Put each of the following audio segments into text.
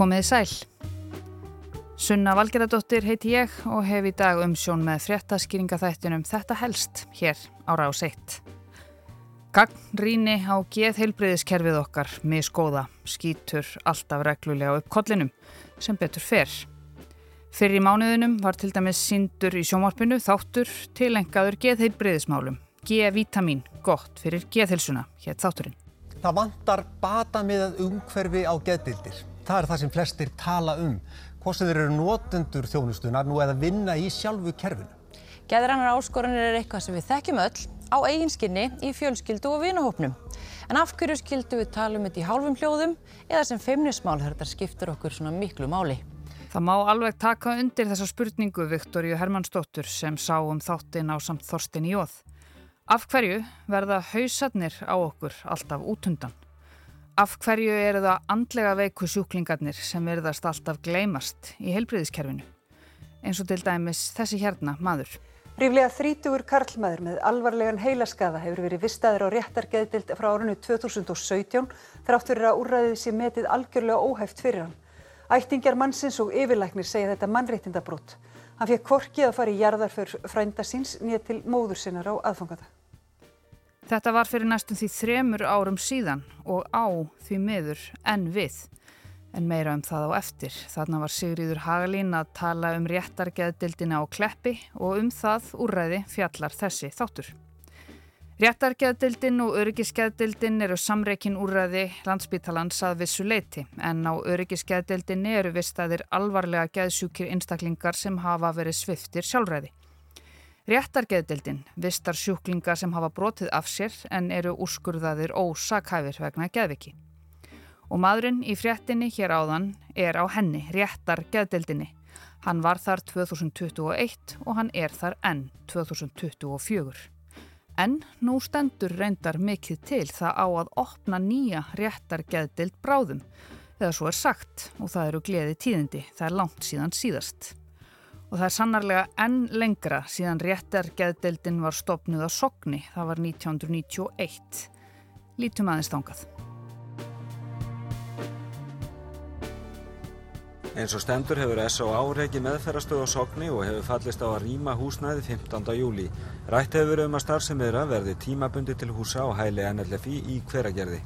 Komiði sæl. Sunna Valgeradóttir heiti ég og hef í dag umsjón með fréttaskýringaþættunum Þetta helst hér á Rás 1. Gagnrýni á geðheilbriðiskerfið okkar miskóða skýtur alltaf reglulega upp kollinum sem betur fer. Fyrir í mánuðinum var til dæmis sindur í sjómarpinu þáttur tilengaður geðheilbriðismálum. G-vitamin, gott fyrir geðhilsuna, hér þátturinn. Það vantar bata með umhverfi á geðdildir. Það er það sem flestir tala um hvort sem þeir eru notendur þjónustunar nú eða vinna í sjálfu kerfinu. Geðrannar áskoranir er eitthvað sem við þekkjum öll á eiginskinni í fjölskyldu og vinahópnum. En af hverju skildu við tala um þetta í hálfum hljóðum eða sem feimnismál þetta skiptur okkur svona miklu máli? Það má alveg taka undir þessa spurningu Viktoríu Hermannsdóttur sem sá um þáttin á samt Þorstin í óð. Af hverju verða hausarnir á okkur alltaf útundan? Af hverju eru það andlega veiku sjúklingarnir sem verðast alltaf gleymast í heilbriðiskerfinu? Eins og til dæmis þessi hérna maður. Ríflega þrítugur karlmaður með alvarlegan heilaskaða hefur verið vistaður á réttargeðdild frá árinu 2017 þrátt fyrir að úrræðið sé metið algjörlega óhæft fyrir hann. Ættingjar mannsins og yfirlæknir segja þetta mannreittindabrót. Hann fekk korkið að fara í jarðar fyrir frænda síns nýja til móður sinnar á aðfangata. Þetta var fyrir næstum því þremur árum síðan og á því miður en við. En meira um það á eftir. Þarna var Sigriður Hagalín að tala um réttargeðdildina á kleppi og um það úrræði fjallar þessi þáttur. Réttargeðdildin og öryggisgeðdildin eru samreikin úrræði landsbítalans að vissu leiti en á öryggisgeðdildin eru vistaðir alvarlega geðsjúkir einstaklingar sem hafa verið sviftir sjálfræði. Réttargeðdildin vistar sjúklingar sem hafa brotið af sér en eru úrskurðaðir ósakhæfir vegna geðviki. Og maðurinn í fréttinni hér áðan er á henni, réttargeðdildinni. Hann var þar 2021 og hann er þar enn 2024. En nú stendur reyndar mikið til það á að opna nýja réttargeðdild bráðum. Eða svo er sagt og það eru gleði tíðindi, það er langt síðan síðast og það er sannarlega enn lengra síðan réttargeðdeldin var stopnuð á Sogni, það var 1991. Lítum aðeins þangað. Eins og stendur hefur S.O.A. reiki meðferðastöð á Sogni og hefur fallist á að rýma húsnæði 15. júli. Rætt hefur um að starfsemiðra verði tímabundi til húsa á hæli NLFI í hveragerði.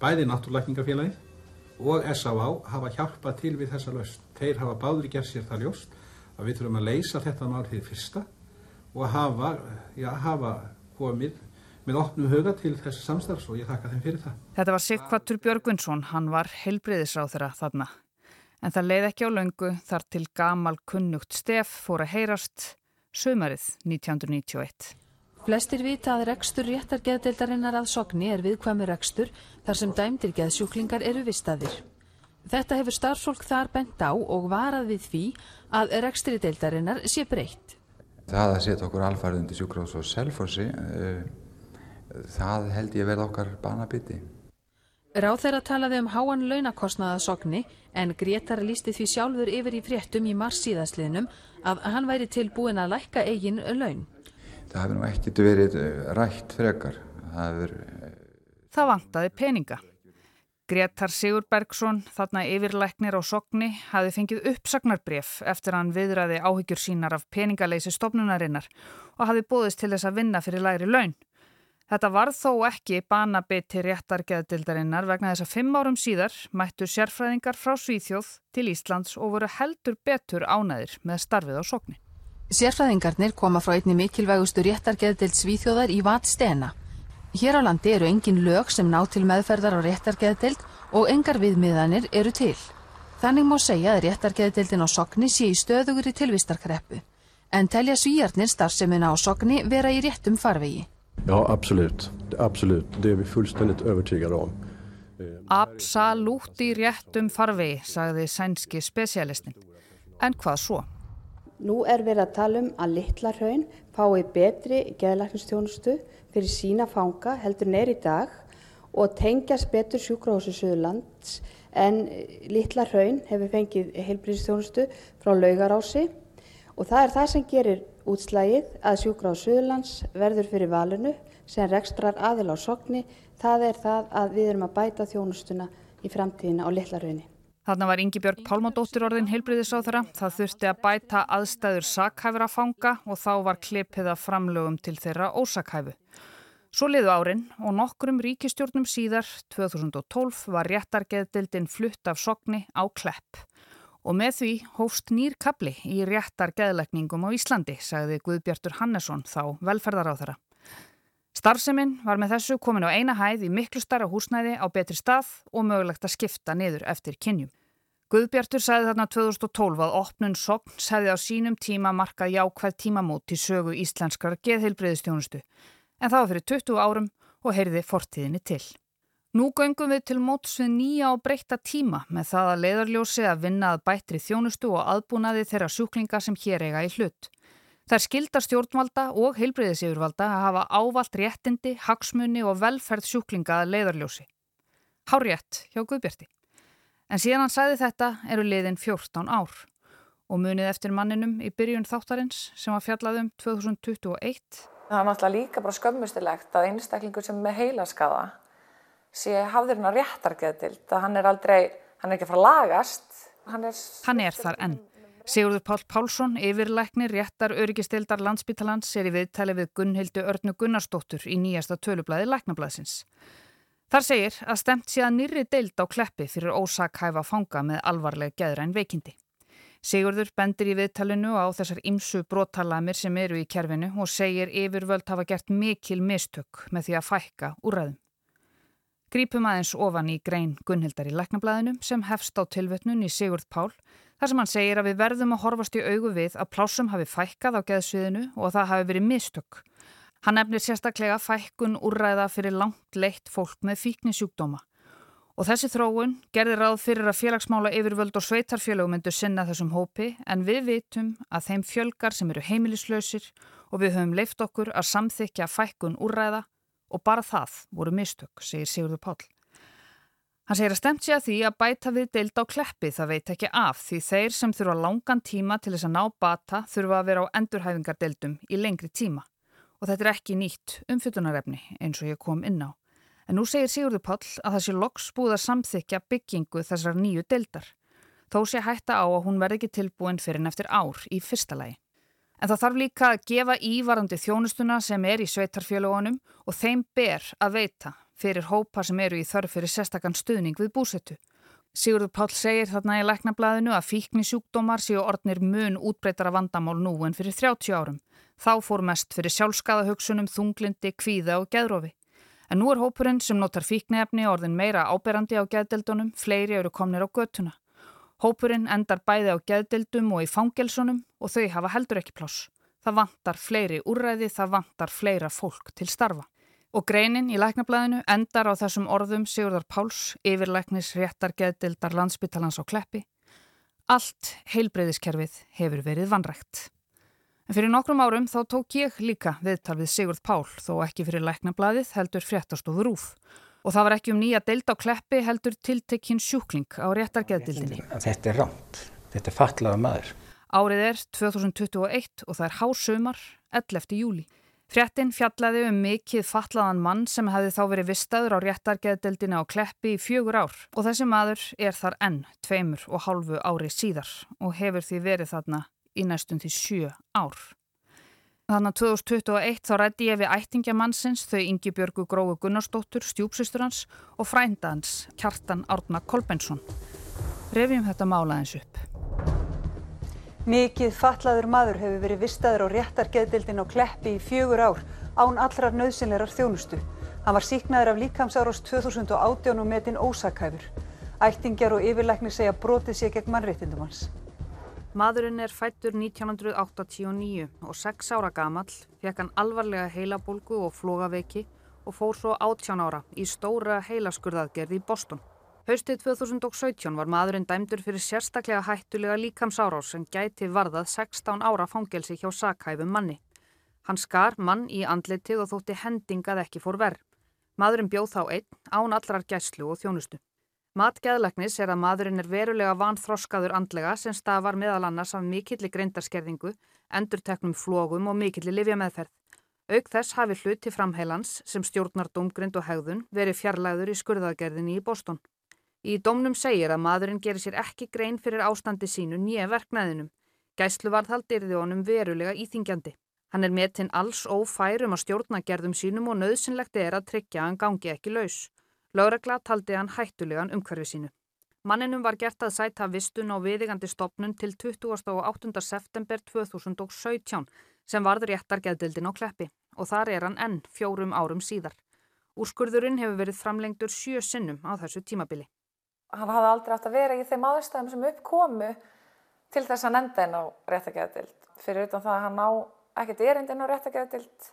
Bæði Náttúrlækningafélagið og S.A.A. hafa hjálpað til við þessa laust. Þeir hafa báður gert sér það ljóst að við þurfum að leysa þetta mál því fyrsta og að hafa, já, hafa komið með opnum huga til þessu samstarfs og ég þakka þeim fyrir það. Þetta var Sigvatur Björgvinsson, hann var heilbriðisráð þeirra þarna. En það leið ekki á laungu þar til gamal kunnugt stef fór að heyrast sömarið 1991. Flestir vita að rekstur réttargeðdeildarinnar að sogni er viðkvæmi rekstur þar sem dæmdir geðsjúklingar eru vistaðir. Þetta hefur starfsfólk þar bent á og varað við því að rekstri deildarinnar sé breytt. Það að setja okkur alfarið undir sjúkrós og selforsi, uh, það held ég verð okkar banabiti. Ráð þeirra talaði um háan launakostnaðasogni en Gretar lísti því sjálfur yfir í fréttum í mars síðasliðnum að hann væri tilbúin að lækka eigin laun. Það hefur nú ekkert verið rætt frekar. Það, hefur... það vantaði peninga. Gretar Sigurbergsson, þarna yfirlæknir á Sogni, hafi fengið uppsagnarbref eftir hann viðræði áhyggjur sínar af peningaleysi stofnunarinnar og hafi búðist til þess að vinna fyrir læri laun. Þetta var þó ekki banabiti réttargeðdildarinnar vegna þess að fimm árum síðar mættu sérfræðingar frá Svíþjóð til Íslands og voru heldur betur ánæðir með starfið á Sogni. Sérfræðingarnir koma frá einni mikilvægustu réttargeðdild Svíþjóðar í Vatstena. Hér á landi eru engin lög sem ná til meðferðar á réttargeðdeild og engar viðmiðanir eru til. Þannig má segja að réttargeðdeildin á Sogni sé í stöðugur í tilvistarkreppu. En telja svíjarnir starfseminna á Sogni vera í réttum farvegi? Já, absolutt. Absolutt. Det er við fullstændigt övertygade om. Absolutt í réttum farvegi, sagði sænski spesialistin. En hvað svo? Nú er verið að tala um að litla hraun fái betri geðlæknistjónustu fyrir sína fanga heldur neyri í dag og tengjast betur sjúkrahósi Suðurlands en Littla Hraun hefur fengið heilbríðstjónustu frá laugarási og það er það sem gerir útslægið að sjúkrahósi Suðurlands verður fyrir valinu sem rekstrar aðil á sogni, það er það að við erum að bæta þjónustuna í framtíðina á Littla Hraunni. Þarna var Ingi Björg Pálmadóttir orðin heilbriðisáþara. Það þurfti að bæta aðstæður sakhæfur að fanga og þá var klippið að framlögum til þeirra ósakhæfu. Svo liðu árin og nokkrum ríkistjórnum síðar, 2012, var réttargeðdildin flutt af sokni á klepp. Og með því hófst nýr kabli í réttargeðlegningum á Íslandi, sagði Guðbjartur Hannesson þá velferðaráþara. Starfseminn var með þessu komin á eina hæð í miklu starra húsnæði á betri stað og mögulegt að skipta niður eftir kynjum. Guðbjartur sagði þarna 2012 að opnun Sogns hefði á sínum tíma markað jákvæð tímamót í sögu íslenskar geðheilbreyðistjónustu en það var fyrir 20 árum og heyrði fortíðinni til. Nú göngum við til móts við nýja og breyta tíma með það að leiðarljósi að vinna að bættri þjónustu og aðbúnaði þeirra sjúklinga sem hér eiga í hlutt. Það er skildar stjórnvalda og heilbreyðisífurvalda að hafa ávalt réttindi, hagsmunni og velferð sjúklinga að leiðarljósi. Hárétt hjá Guðbjarti. En síðan hann sæði þetta eru liðin 14 ár og munið eftir manninum í byrjun þáttarins sem var fjallaðum 2021. Það er náttúrulega líka bara skömmustilegt að einstaklingur sem með heilaskaða sé hafðurinn á réttargeðdild að hann er aldrei, hann er ekki að fara að lagast. Hann er, hann er þar enn. Sigurður Pál Pálsson, yfirlæknir, réttar öryggistildar landsbytalans er í viðtali við Gunnhildu Örnu Gunnarsdóttur í nýjasta tölublaði læknablaðsins. Þar segir að stemt sé að nýri deild á kleppi fyrir ósakhæfa fanga með alvarleg geðræn veikindi. Sigurður bendir í viðtalinu á þessar ymsu brotalamir sem eru í kerfinu og segir yfirvöld hafa gert mikil mistök með því að fækka úrræðum. Grípum aðeins ofan í grein Gunnhildar í læknablaðinu sem hefst á tilvetnun í Sigurð Pál þar sem hann segir að við verðum að horfast í augu við að plásum hafi fækkað á geðsviðinu og að það hafi verið mistök. Hann nefnir sérstaklega fækkun úrræða fyrir langt leitt fólk með fíknisjúkdóma. Og þessi þróun gerði ráð fyrir að félagsmála yfirvöld og sveitarfélög myndu sinna þessum hópi en við vitum að þeim fjölgar sem eru heimilislausir og við höfum leift okkur að samþykja fækkun úrræða og bara það voru mistök, segir Sigurður Páll. Hann segir að stemt sé að því að bæta við deild á kleppi það veit ekki af því þeir sem þurfa langan tíma til þess að ná bata þurfa að vera á endurhæfingardeildum í lengri tíma og þetta er ekki nýtt umfytunarefni eins og ég kom inn á. En nú segir Sigurður Páll að það sé loks búið að samþykja byggingu þessar nýju deildar. Þó sé hætta á að hún verði ekki tilbúin fyrir neftir ár í fyrsta lagi. En það þarf líka að gefa ívarandi þjónustuna sem er í sveitarfjölugunum og þeim ber að veita fyrir hópa sem eru í þörf fyrir sérstakann stuðning við búsettu. Sigurður Pál segir þarna í læknablaðinu að fíknisjúkdómar séu orðnir mun útbreytara vandamál nú en fyrir 30 árum. Þá fór mest fyrir sjálfskaðahugsunum, þunglindi, kvíða og geðrófi. En nú er hópurinn sem notar fíknefni orðin meira áberandi á geðdeldunum, fleiri eru komnir á götuna. Hópurinn endar bæði á geðdeldum og í fangelsunum og þau hafa heldur ekki pláss. Það vantar fleiri úrræði, það vantar fleira fólk til starfa. Og greinin í læknablaðinu endar á þessum orðum Sigurðar Páls, yfirlæknis réttargeðdildar landsbyttalans á Kleppi. Allt heilbreyðiskerfið hefur verið vanrægt. En fyrir nokkrum árum þá tók ég líka viðtal við Sigurð Pál, þó ekki fyrir læknablaðið heldur fréttastofur úf. Og það var ekki um nýja deild á Kleppi heldur tiltekkin sjúkling á réttargeðdildinni. Þetta er ránt. Þetta er fatlaða maður. Árið er 2021 og það er hásumar 11. júli. Fréttin fjallaði um mikið fatlaðan mann sem hefði þá verið vistaður á réttargeðdeldina á Kleppi í fjögur ár og þessi maður er þar enn tveimur og hálfu ári síðar og hefur því verið þarna í næstum því sjö ár. Þannig að 2021 þá rætti ég við ættingja mannsins þau Ingi Björgu Gróðu Gunnarsdóttur, stjúpsistur hans og frænda hans Kjartan Árna Kolbensson. Revjum þetta málaðins upp. Mikið fatlaður maður hefur verið vistaður á réttargeðdildin á Kleppi í fjögur ár án allrar nöðsynlegar þjónustu. Hann var síknaður af líkamsáros 2018 og metinn ósakhæfur. Ættingjar og yfirlæknir segja brotið sér gegn mannréttindum hans. Maðurinn er fættur 1989 og 6 ára gamall, fekk hann alvarlega heilabólgu og flogaveiki og fór svo 18 ára í stóra heilaskurðaðgerð í Boston. Haustið 2017 var maðurinn dæmdur fyrir sérstaklega hættulega líkamsárás sem gæti varðað 16 ára fangelsi hjá sakhæfum manni. Hann skar mann í andlitið og þótti hendingað ekki fór verð. Maðurinn bjóð þá einn án allrar gæslu og þjónustu. Matgeðlegnis er að maðurinn er verulega vanþroskaður andlega sem stafar meðal annars af mikilli greindarskerðingu, endurteknum flógum og mikilli livjameðferð. Auk þess hafi hluti framheilans sem stjórnar domgrind og hegðun verið fjarlæður í skurðagerðinni í Boston. Í domnum segir að maðurinn gerir sér ekki grein fyrir ástandi sínu nýja verknæðinum. Gæsluvarðhald yrði honum verulega íþingjandi. Hann er metinn alls ófærum að stjórnagerðum sínum og nöðsynlegt er að tryggja að hann gangi ekki laus. Lögregla taldi hann hættulegan umhverfi sínu. Manninum var gert að sæta vistun á viðigandi stopnun til 28. september 2017 sem varður réttargeðdildin á Kleppi og þar er hann enn fjórum árum síðar. Úrskurðurinn hefur verið framlengdur sjö sinnum á þessu tímabili. Hann hafði aldrei átt að vera í þeim aðstæðum sem uppkomu til þess að nenda inn á réttargeðdild. Fyrir utan það að hann á ekkert erindin á réttargeðdild.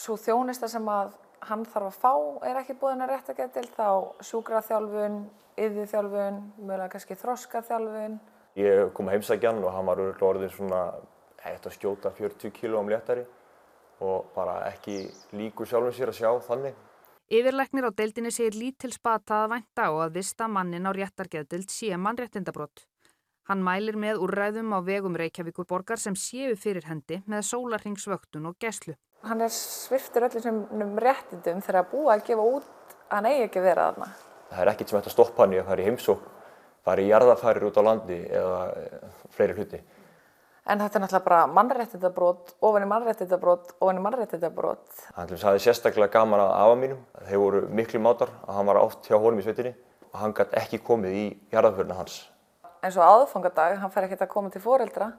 Svo þjónista sem að hann þarf að fá er ekki búin að réttargeðdild þá sjúkraþjálfun, yðiðþjálfun, mögulega kannski þroskaþjálfun. Ég kom að heimsækja hann og hann var orðin svona hægt að skjóta 40 kílóum léttari og bara ekki líku sjálfum sér að sjá þannig. Yfirleiknir á deildinni segir lítil spata að vænta og að vista mannin á réttargeðdild sé mannréttindabrótt. Hann mælir með úrræðum á vegum Reykjavíkur borgar sem séu fyrir hendi með sólarhingsvöktun og geslu. Hann er sviftur öllu sem réttindum þegar að búa að gefa út að hann eigi ekki að vera þarna. Það er ekkert sem ætti að stoppa hann í að fara í heimsók, fara í jarðafærir út á landi eða fleiri hluti. En þetta er náttúrulega bara í mannréttindabrót, ofan í mannréttindabrót. Hann er sérstaklega gaman að afa mínum. Þeir voru miklu mátar að hann var oft hjá honum í sveitinni og hann gæti ekki komið í jarðaförna hans. En svo aðfangadag, hann fær ekkert að koma til fóreldra,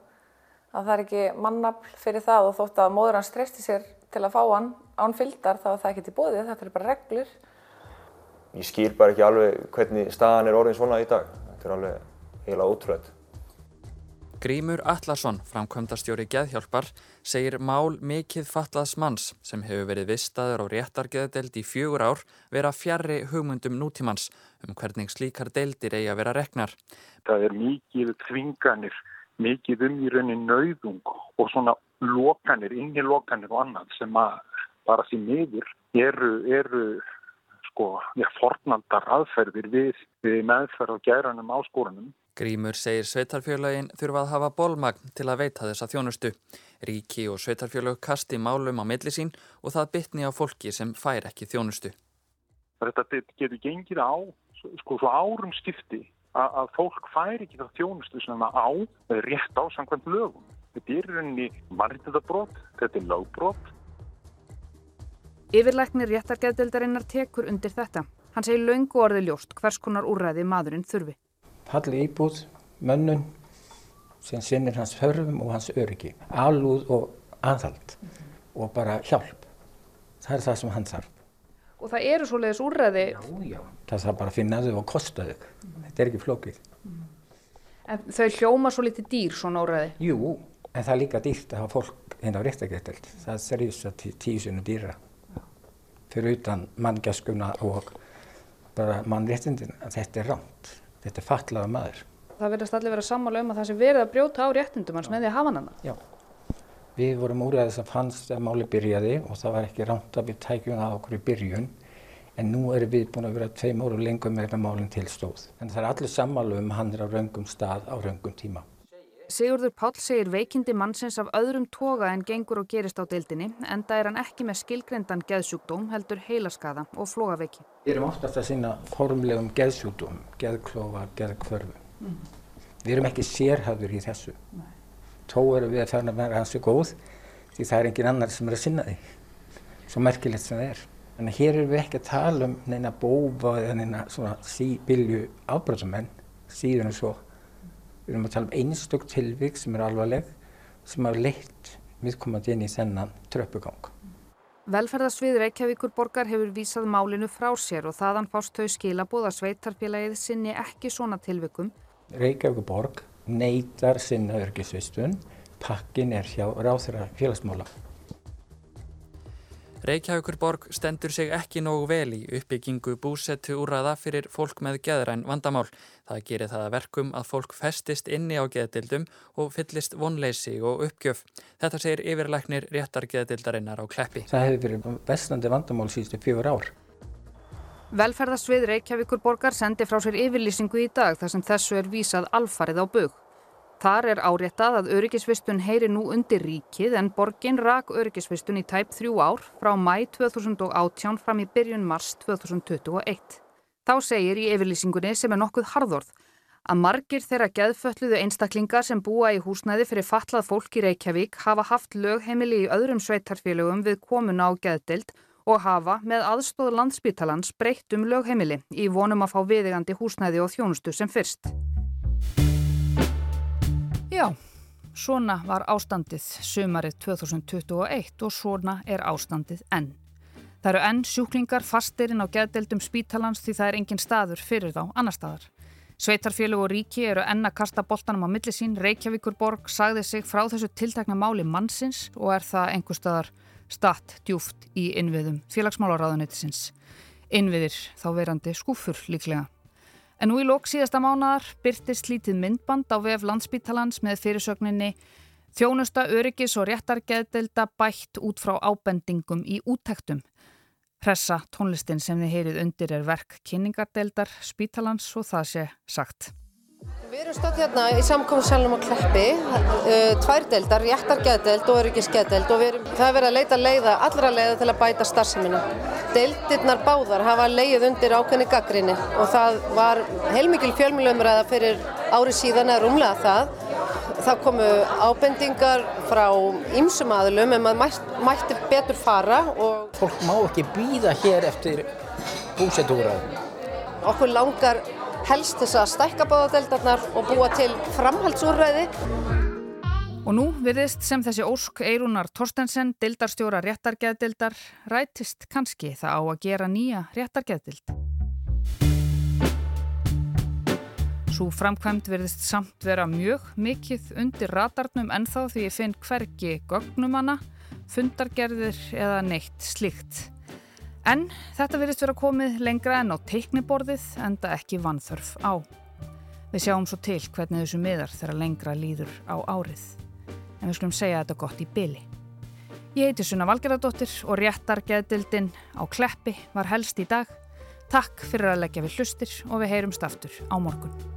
að það er ekki mannafl fyrir það og þótt að móður hans treysti sér til að fá hann án fyldar þá er það ekki til bóðið, þetta er bara reglur. Ég skil bara ekki alveg hvernig staðan er orðin svona í dag. Þetta er alveg eiginlega ótrúlega. Grímur Allarsson, framkvæmdastjóri Geðhjálpar, segir mál mikið fatlaðs manns sem hefur verið vistaður á réttargeðdeld í fjögur ár vera fjarrri hugmyndum nútímans um hvernig slíkar deldir eigi að vera reknar. Það er mikið tvinganir, mikið um í raunin nauðung og svona lokanir, inni lokanir og annað sem að bara því miður eru, eru sko, fornaldar aðferðir við, við meðferð og gæranum áskorunum. Grímur segir sveitarfjölagin þurfa að hafa bólmagn til að veita þessa þjónustu. Ríki og sveitarfjölag kasti málum á milli sín og það bytni á fólki sem fær ekki þjónustu. Þetta getur gengið á sko svo árum skipti að, fólk fær ekki það þjónustu sem það á rétt á samkvæmt lögum. Þetta er rauninni margindabrót, þetta er lögbrot. Yfirleiknir réttargeðdeldarinnar tekur undir þetta. Hann segir laungu orði ljóst hvers konar úrræði maðurinn þurfi falli íbúð, mönnun sem sinnir hans hörfum og hans öryggi, alúð og aðhald og bara hjálp. Það er það sem hann þarf. Og það eru svoleiðis úrræði? Já, já. Það þarf bara að finna þau og kosta þau. Þetta er ekki flókið. En þau hljóma svo litið dýr svona úrræði? Jú, en það er líka dýrt að hafa fólk hérna á réttageteld. Það serjus að tíu sinu dýra. Fyrir utan manngjaskuna og bara mannréttindin. Þetta er rámt þetta er fatlaða maður. Það verðast allir vera sammála um að það sé verið að brjóta á réttindum hans með því að hafa hann. Já, við vorum úr að að fannst að máli byrjaði og það var ekki rámt að við tækjum það okkur í byrjun en nú erum við búin að vera tveim óru lengur með málinn til stóð. En það er allir sammálu um hann er á raungum stað á raungum tíma. Sigurður Páll segir veikindi mannsins af öðrum toga en gengur og gerist á deildinni en það er hann ekki með skilgrendan geðsjúkdóm heldur heilaskaða og flogaveiki. Við erum oftast að sína formlegum geðsjúkdóm, geðklofa, geðkvörfu. Mm. Við erum ekki sérhafður í þessu. Nei. Tó eru við að ferna að vera hansi góð því það er engin annar sem er að sinna því. Svo merkilegt sem það er. Þannig að hér erum við ekki að tala um neina bófa eða neina svona síbilju afbröðsumenn síðan og svo Við erum að tala um einstök tilvík sem er alvarleg sem hafa leitt viðkomandi inn í þennan tröppugang. Velferðarsvið Reykjavíkur borgar hefur vísað málinu frá sér og þaðan fást þau skilabóð að sveitarfélagið sinni ekki svona tilvikum. Reykjavíkur borg neytar sinna örgisvistun, pakkin er hjá ráþra félagsmála. Reykjavíkurborg stendur sig ekki nógu vel í uppbyggingu búsettu úrraða fyrir fólk með geðræn vandamál. Það gerir það að verkum að fólk festist inni á geðdildum og fyllist vonleysi og uppgjöf. Þetta segir yfirleiknir réttar geðdildarinnar á kleppi. Það hefur verið bestandi vandamál síðustu fjögur ár. Velferðarsvið Reykjavíkurborgar sendi frá sér yfirlýsingu í dag þar sem þessu er vísað alfarið á bug. Þar er áréttað að öryggisvistun heyri nú undir ríkið en borgin rak öryggisvistun í tæp þrjú ár frá mæ 2018 fram í byrjun mars 2021. Þá segir í yfirlýsingunni sem er nokkuð harðorð að margir þeirra geðfölluðu einstaklingar sem búa í húsnæði fyrir fatlað fólk í Reykjavík hafa haft lögheimili í öðrum sveitarfélögum við komuna á geðdild og hafa með aðstóð landsbítalans breytt um lögheimili í vonum að fá viðigandi húsnæði og þjónustu sem fyrst. Já, svona var ástandið sumarið 2021 og svona er ástandið enn. Það eru enn sjúklingar fastirinn á geðdeldum spítalans því það er engin staður fyrir þá annar staðar. Sveitarfélug og ríki eru enn að kasta boltanum á millisín. Reykjavíkurborg sagði sig frá þessu tiltekna máli mannsins og er það einhver staðar statt djúft í innviðum félagsmálaráðuneytisins. Innviðir þá verandi skúfur líklega. En nú í lók síðasta mánadar byrtist lítið myndband á vef landsbítalans með fyrirsögninni Þjónusta, öryggis og réttargeðdelda bætt út frá ábendingum í úttektum. Pressa tónlistin sem þið heyrið undir er verk kynningardeldar Spítalans og það sé sagt. Við erum stödd hérna í samkómsalunum á Kleppi, uh, tvær deildar, réttargeðdeld og öryggisgeðdeld og erum, það er verið að leita leiða, allra leiða til að bæta starfseminna. Deildirnar báðar hafa leið undir ákveðni gaggrinni og það var heilmikil fjölmjölumræða fyrir ári síðan eða rúmlega það Það komu ábendingar frá ýmsum aðlum um að mætti betur fara og... Fólk má ekki býða hér eftir búsetúraðum. Okkur langar helst þess að stækka báðadeldarnar og búa til framhaldsúrræði. Og nú virðist sem þessi ósk Eirúnar Torstensen, dildarstjóra réttargeðdildar, rætist kannski það á að gera nýja réttargeðdild. Svo framkvæmt verðist samt vera mjög mikið undir radarnum ennþá því ég finn hvergi gögnum hana, fundargerðir eða neitt slikt. En þetta verðist vera komið lengra enn á teikniborðið en það ekki vannþörf á. Við sjáum svo til hvernig þessu miðar þegar lengra líður á árið. En við skulum segja þetta gott í byli. Ég heiti Sunna Valgeradóttir og réttar geðdildin á Kleppi var helst í dag. Takk fyrir að leggja við hlustir og við heyrumst aftur á morgun.